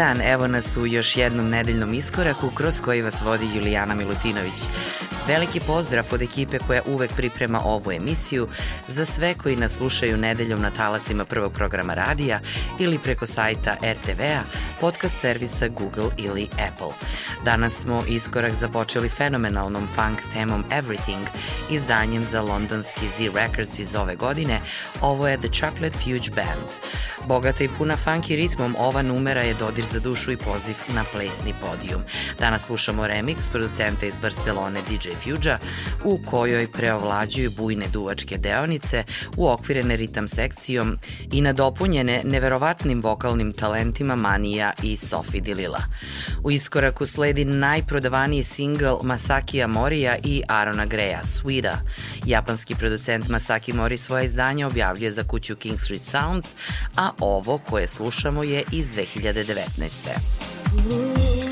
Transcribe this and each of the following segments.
Dan, evo nas u još jednom nedeljnom iskoraku kroz koji vas vodi Julijana Milutinović. Veliki pozdrav od ekipe koja uvek priprema ovu emisiju za sve koji nas slušaju nedeljom na talasima prvog programa radija ili preko sajta RTV-a, podcast servisa Google ili Apple. Danas smo iskorak započeli fenomenalnom funk temom Everything, izdanjem za londonski Z Records iz ove godine. Ovo je The Chocolate Fuge Band. Bogata i puna funky ritmom, ova numera je dodir za dušu i poziv na plesni podijum. Danas slušamo remix producenta iz Barcelone DJ Fuge, u kojoj preovlađuju bujne duvačke deonice, uokvirene ritam sekcijom i nadopunjene neverovatnim vokalnim talentima Manija i Sofi Dilila. U iskoraku sledi najprodavaniji singl Masaki Morija i Arona Greya, Sweeta. Japanski producent Masaki Mori svoje izdanje objavljuje za kuću King Street Sounds, a ovo koje slušamo je iz 2019.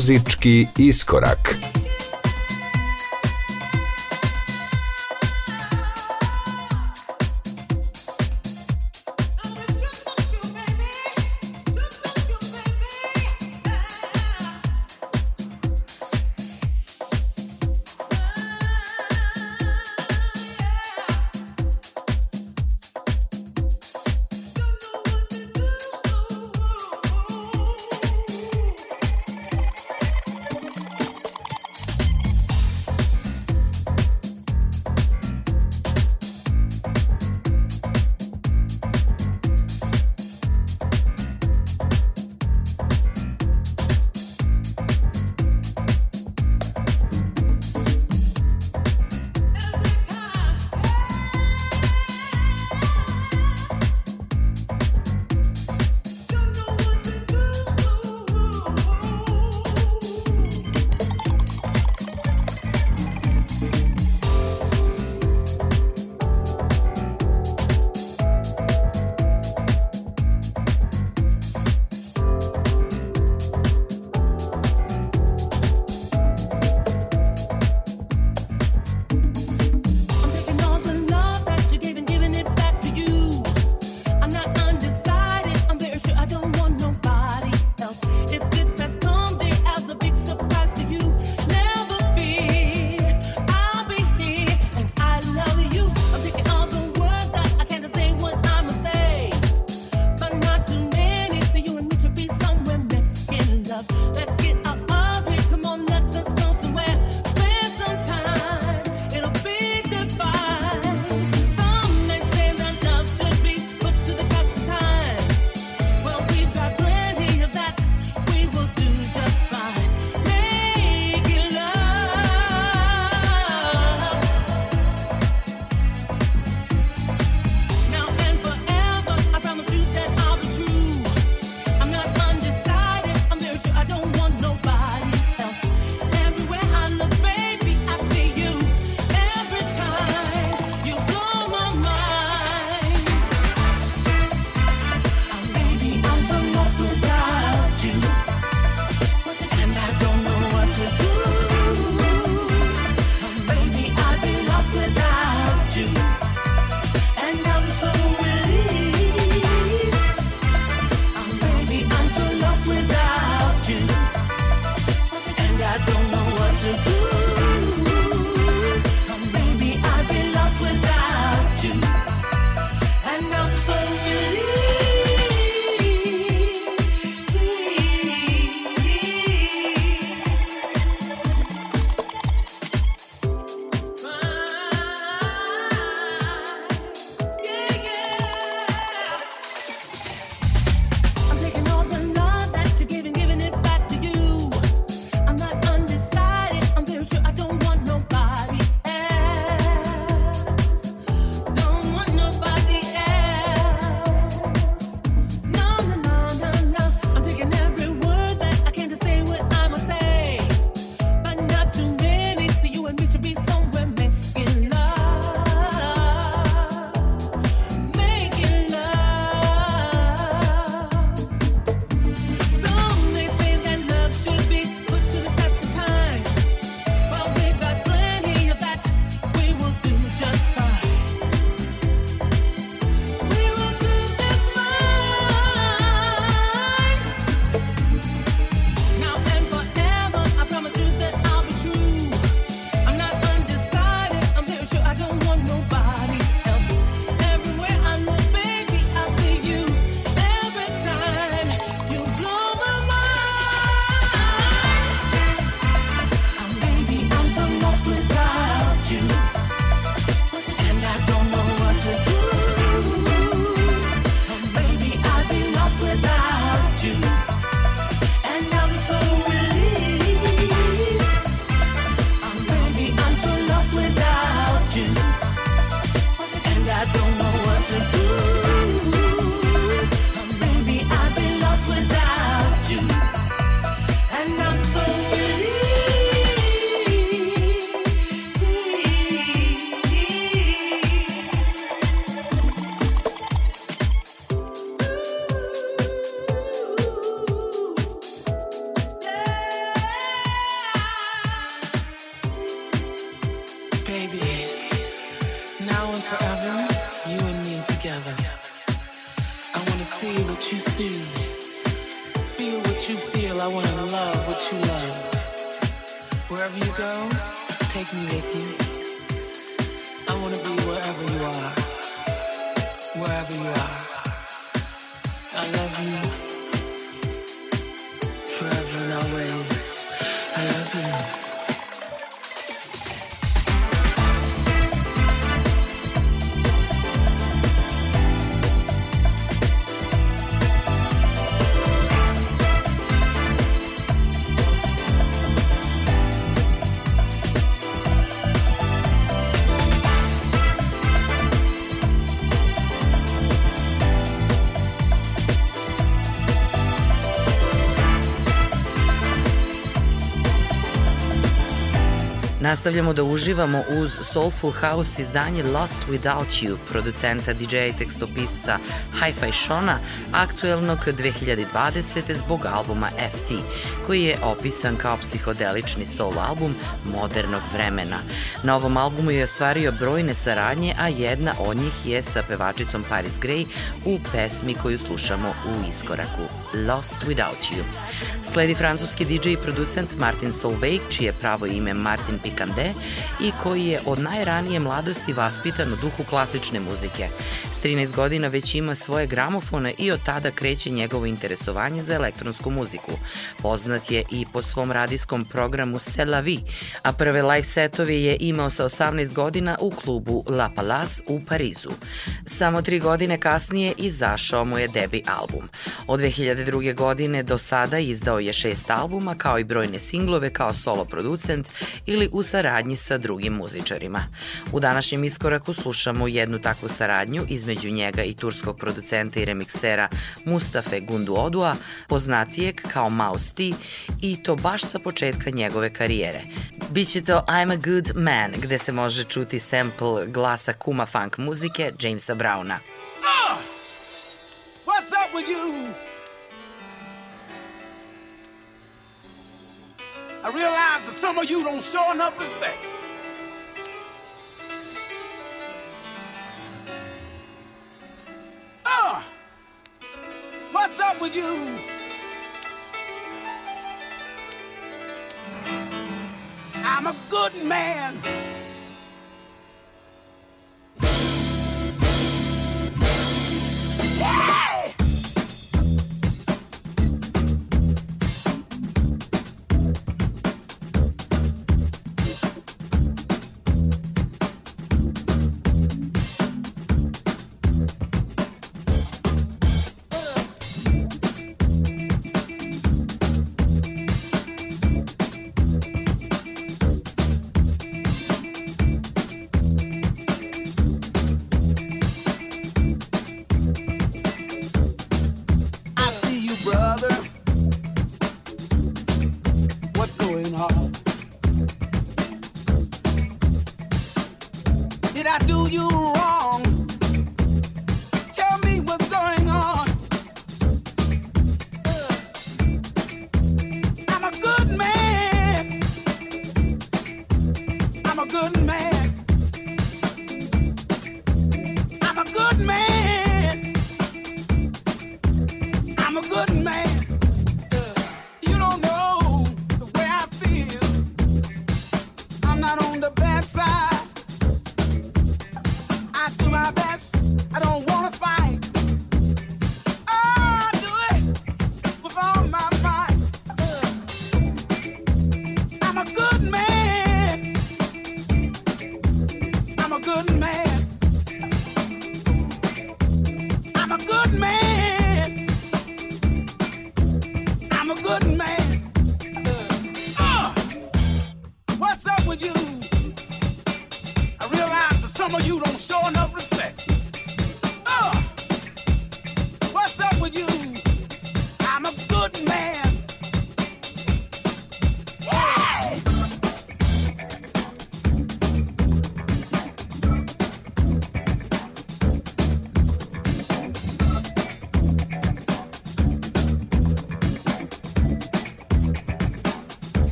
Muzički iskorak. Nastavljamo da uživamo uz Soulful House izdanje Lost Without You, producenta DJ i tekstopisca Hi-Fi Shona, aktuelnog 2020. zbog albuma FT, koji je opisan kao psihodelični soul album modernog vremena. Na ovom albumu je ostvario brojne saradnje, a jedna od njih je sa pevačicom Paris Gray u pesmi koju slušamo u iskoraku Lost Without You. Sledi francuski DJ i producent Martin Solveig, čije pravo ime Martin Picandé i koji je od najranije mladosti vaspitan u duhu klasične muzike. S 13 godina već ima svoje gramofone i od tada kreće njegovo interesovanje za elektronsku muziku. Poznat je i po svom radijskom programu C'est la vie, a prve live setove je imao sa 18 godina u klubu La Palace u Parizu. Samo tri godine kasnije izašao mu je debi album. Od 2002. godine do sada izdao je šest albuma kao i brojne singlove kao solo producent ili u saradnji sa drugim muzičarima. U današnjem iskoraku slušamo jednu takvu saradnju između njega i turskog producenta i remiksera Mustafe Gunduodua, poznatijeg kao Mouse T i to baš sa početka njegove karijere. Biće to I'm a Good Man, gde se može čuti sample glasa kuma funk muzike Jamesa Browna. Uh, what's up with you? I realize that some of you don't show enough respect. Uh, what's up with you? I'm a good man.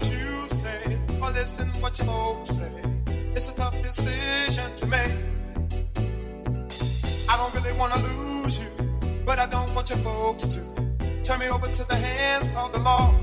what you say or listen what your folks say. It's a tough decision to make. I don't really want to lose you, but I don't want your folks to turn me over to the hands of the law.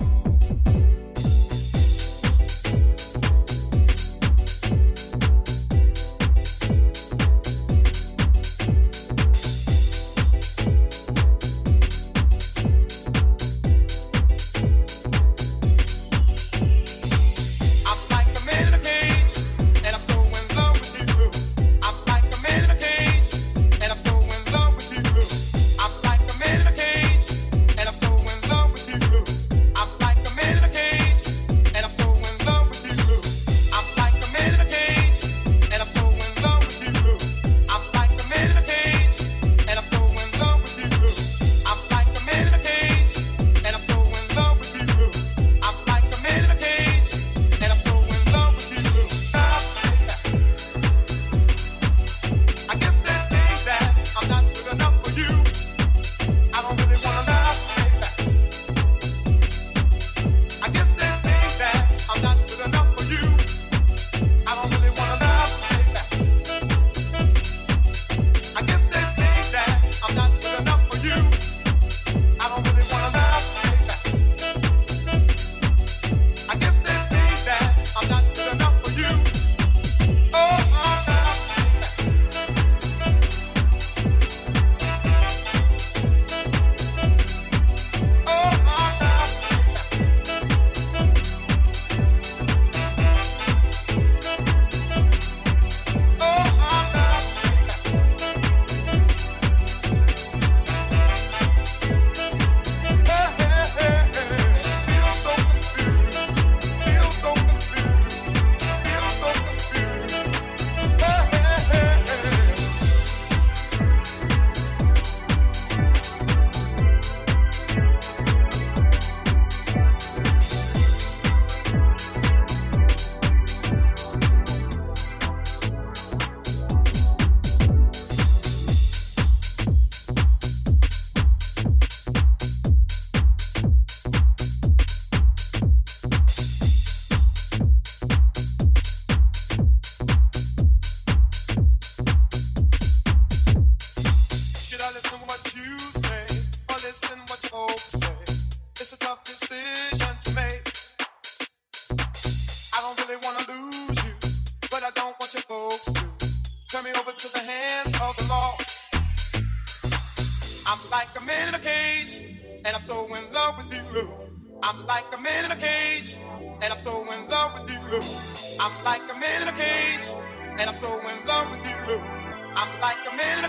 Like a man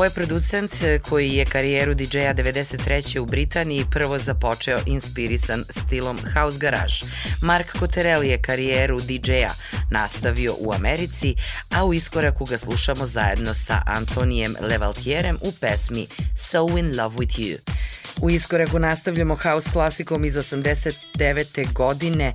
Ovo je producent koji je karijeru DJ-a 93. u Britaniji prvo započeo inspirisan stilom House Garage. Mark Cotterelli je karijeru DJ-a nastavio u Americi, a u iskoraku ga slušamo zajedno sa Antonijem Levaltierem u pesmi So in Love with You. U iskoraku nastavljamo house klasikom iz 89. godine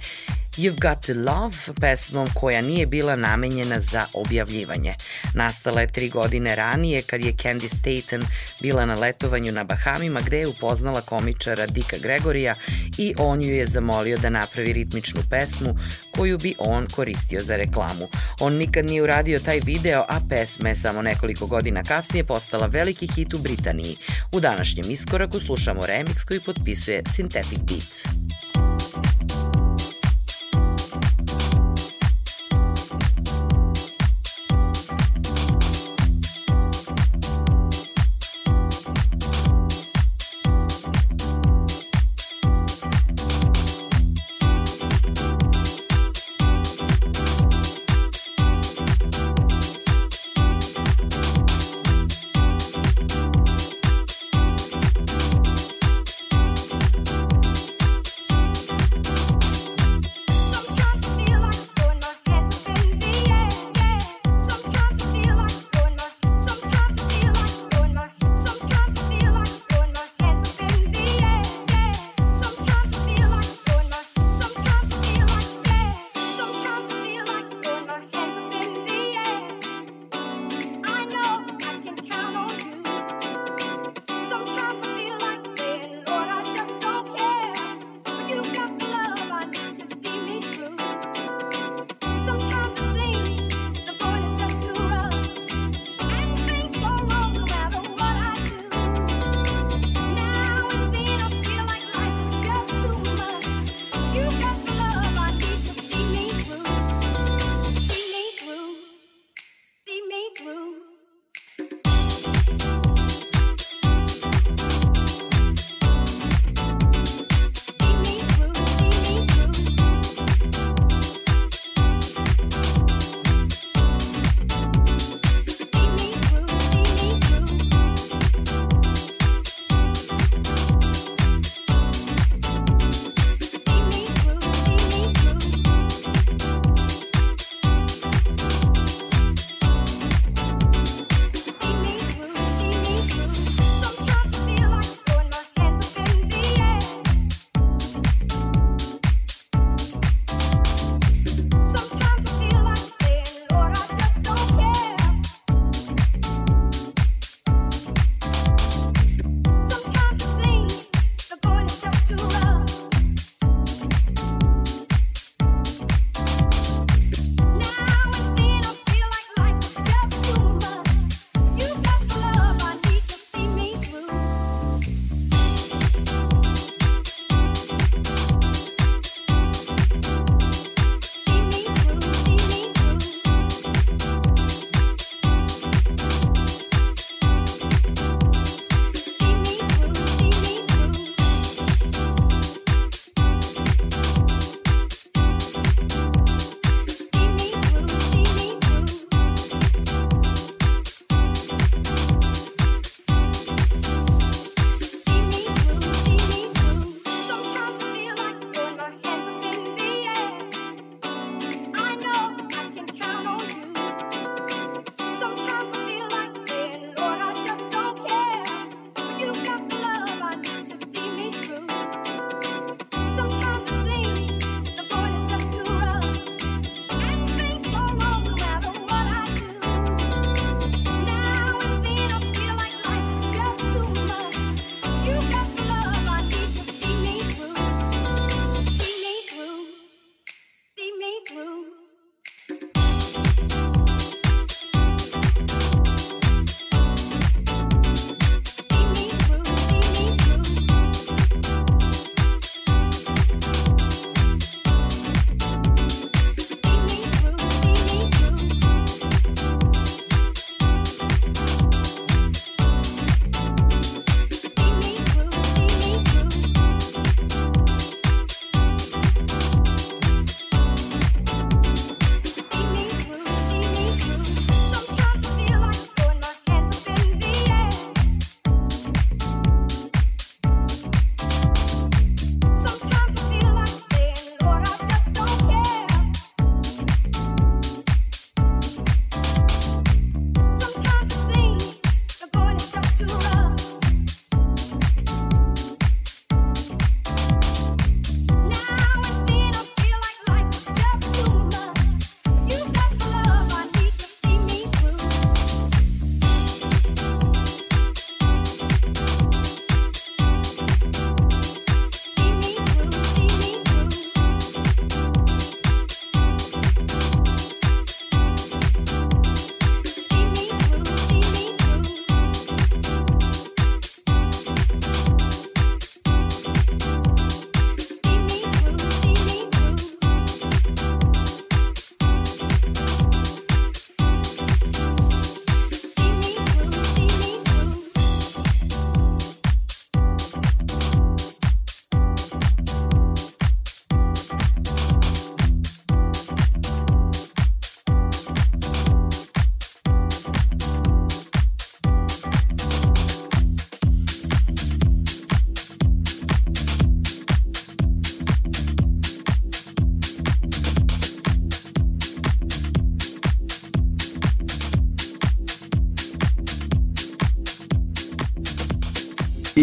You've Got to Love, pesmom koja nije bila namenjena za objavljivanje. Nastala je tri godine ranije kad je Candy Staten bila na letovanju na Bahamima gde je upoznala komičara Dika Gregorija i on ju je zamolio da napravi ritmičnu pesmu koju bi on koristio za reklamu. On nikad nije uradio taj video, a pesma je samo nekoliko godina kasnije postala veliki hit u Britaniji. U današnjem iskoraku slušamo remix koji potpisuje Synthetic Beats.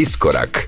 Iskorak.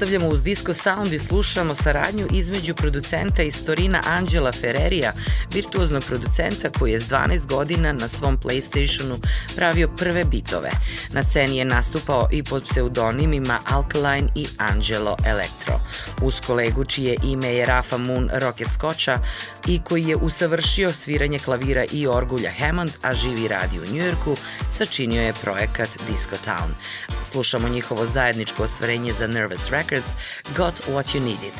Nastavljamo uz Disco Sound i slušamo saradnju između producenta iz Torina Angela Ferrerija, virtuoznog producenta koji je s 12 godina na svom Playstationu pravio prve bitove. Na sceni je nastupao i pod pseudonimima Alkaline i Angelo Electro. Uz kolegu čije ime je Rafa Moon Rocket Scotcha i koji je usavršio sviranje klavira i orgulja Hammond, a živi radi u Njujorku, sačinio je projekat Disco Town. Slušamo njihovo zajedničko ostvarenje za Nervous Records Got What You Needed.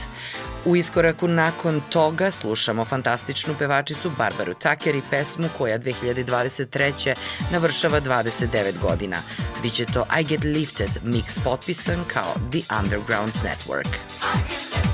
U iskoraku nakon toga slušamo fantastičnu pevačicu Barbaru Tucker i pesmu koja 2023. navršava 29 godina. Biće to I Get Lifted mix potpisan kao The Underground Network. I get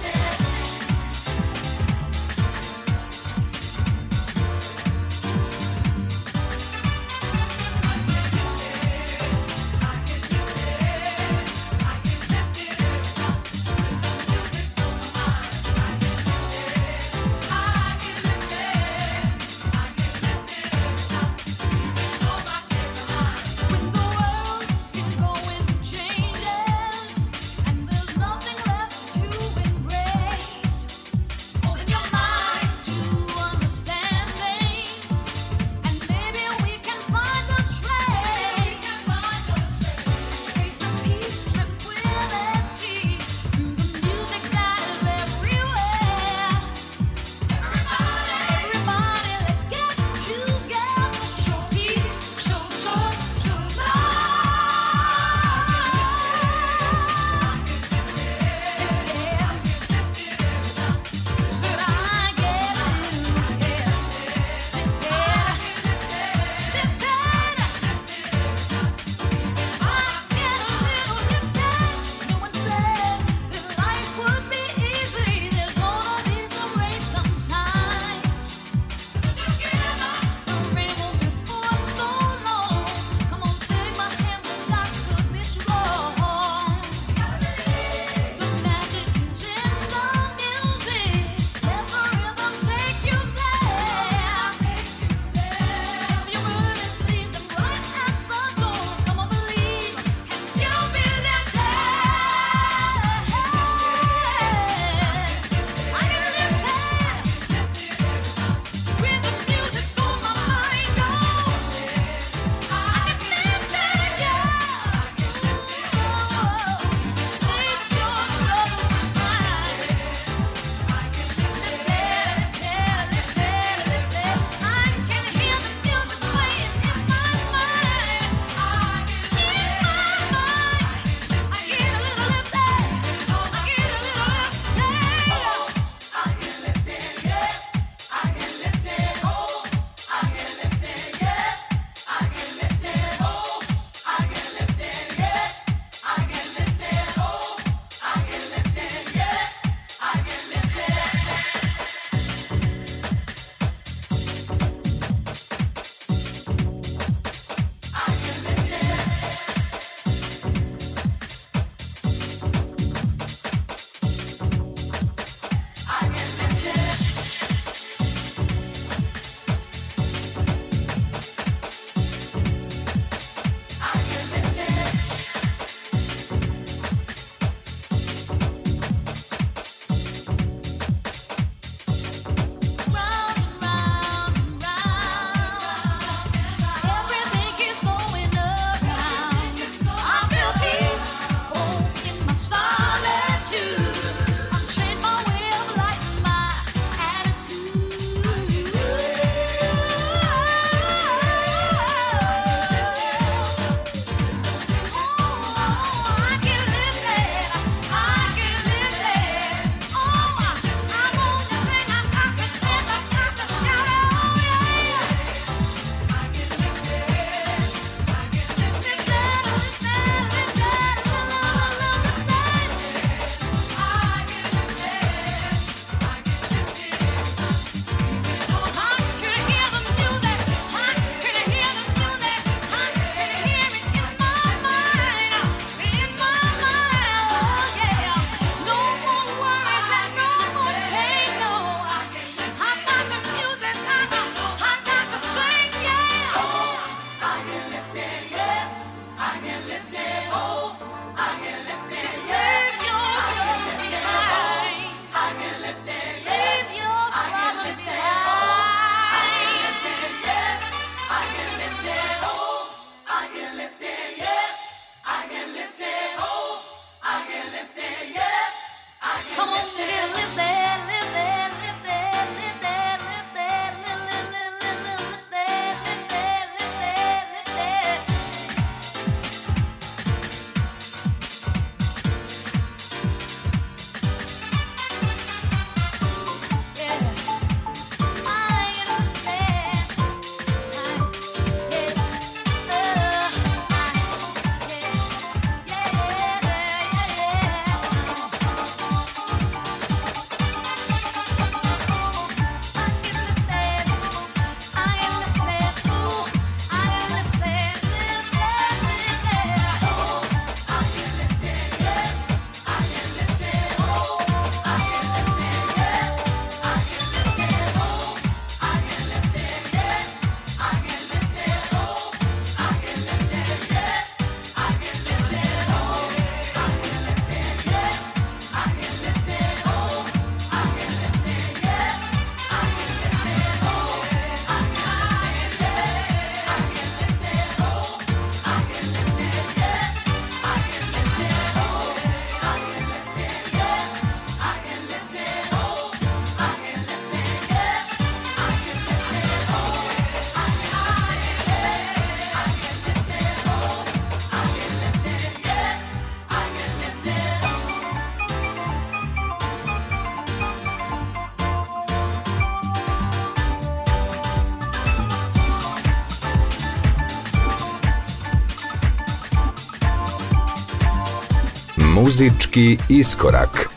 Muzički iskorak.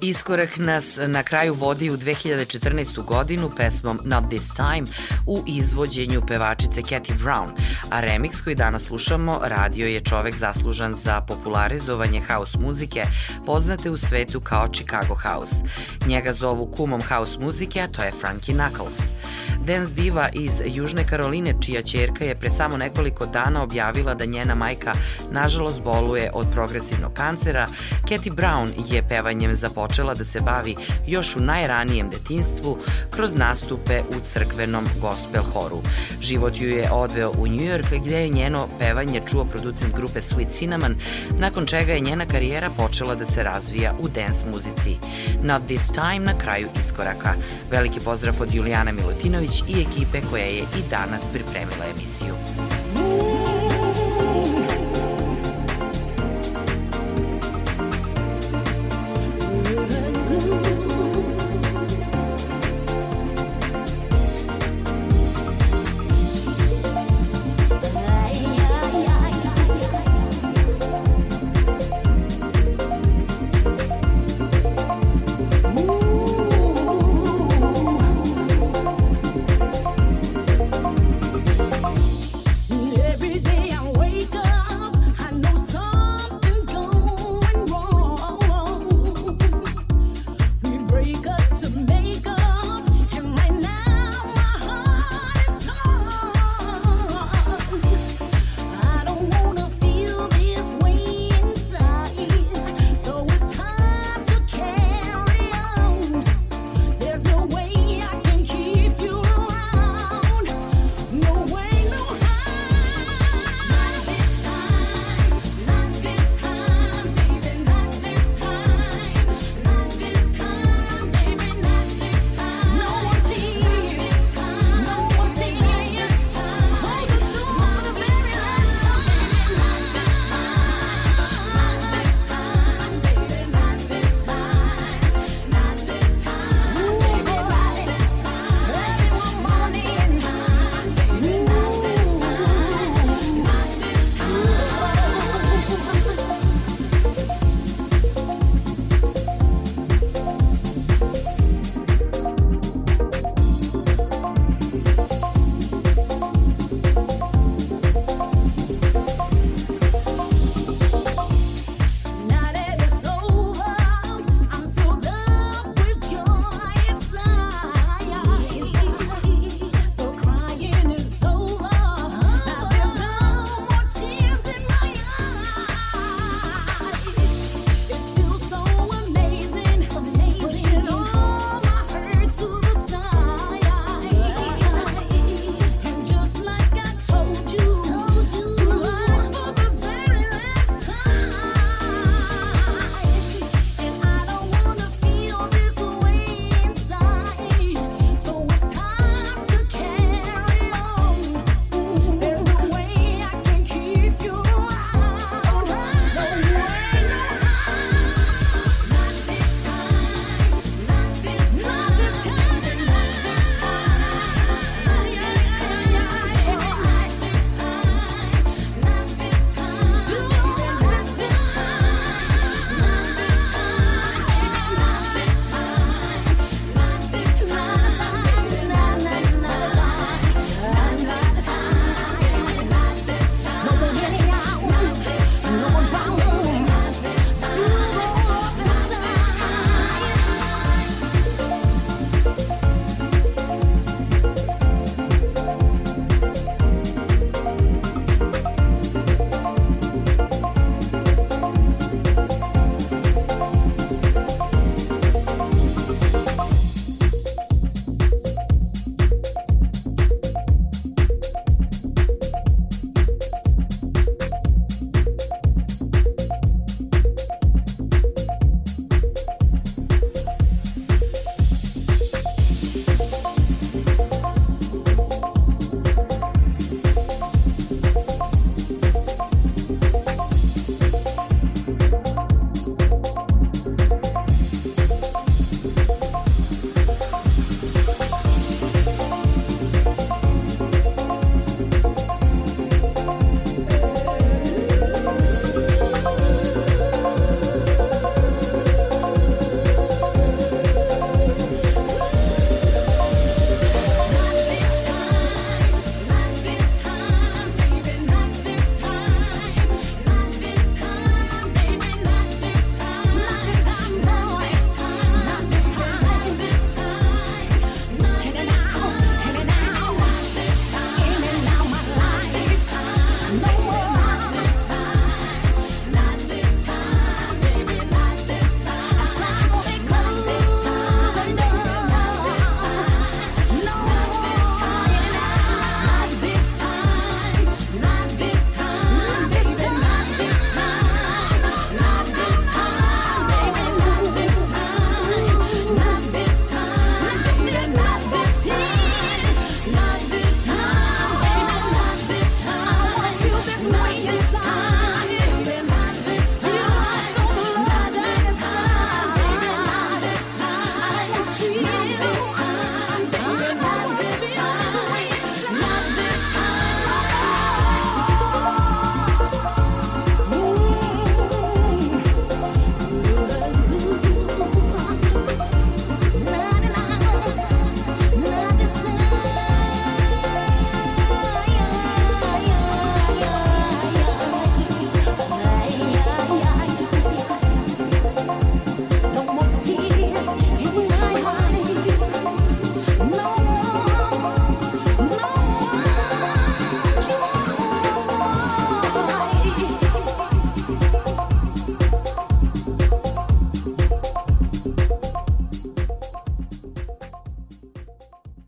Iskorak nas na kraju vodi u 2014. godinu pesmom Not This Time u izvođenju pevačice Cathy Brown, a remix koji danas slušamo radio je čovek zaslužan za popularizovanje house muzike poznate u svetu kao Chicago House. Njega zovu kumom house muzike, a to je Frankie Knuckles. Dance diva iz Južne Karoline, čija čerka je pre samo nekoliko dana objavila da njena majka nažalost boluje od progresivnog kancera, Cathy Brown je pevanjem započela da se bavi još u najranijem detinstvu kroz nastupe u crkvenom gospel horu. Život ju je odveo u New York gde je njeno pevanje čuo producent grupe Sweet Cinnamon, nakon čega je njena karijera počela da se razvija u dance muzici. Not This Time na kraju iskoraka. Veliki pozdrav od Julijana Milutinović I ekipe koja je i danas pripremila emisiju.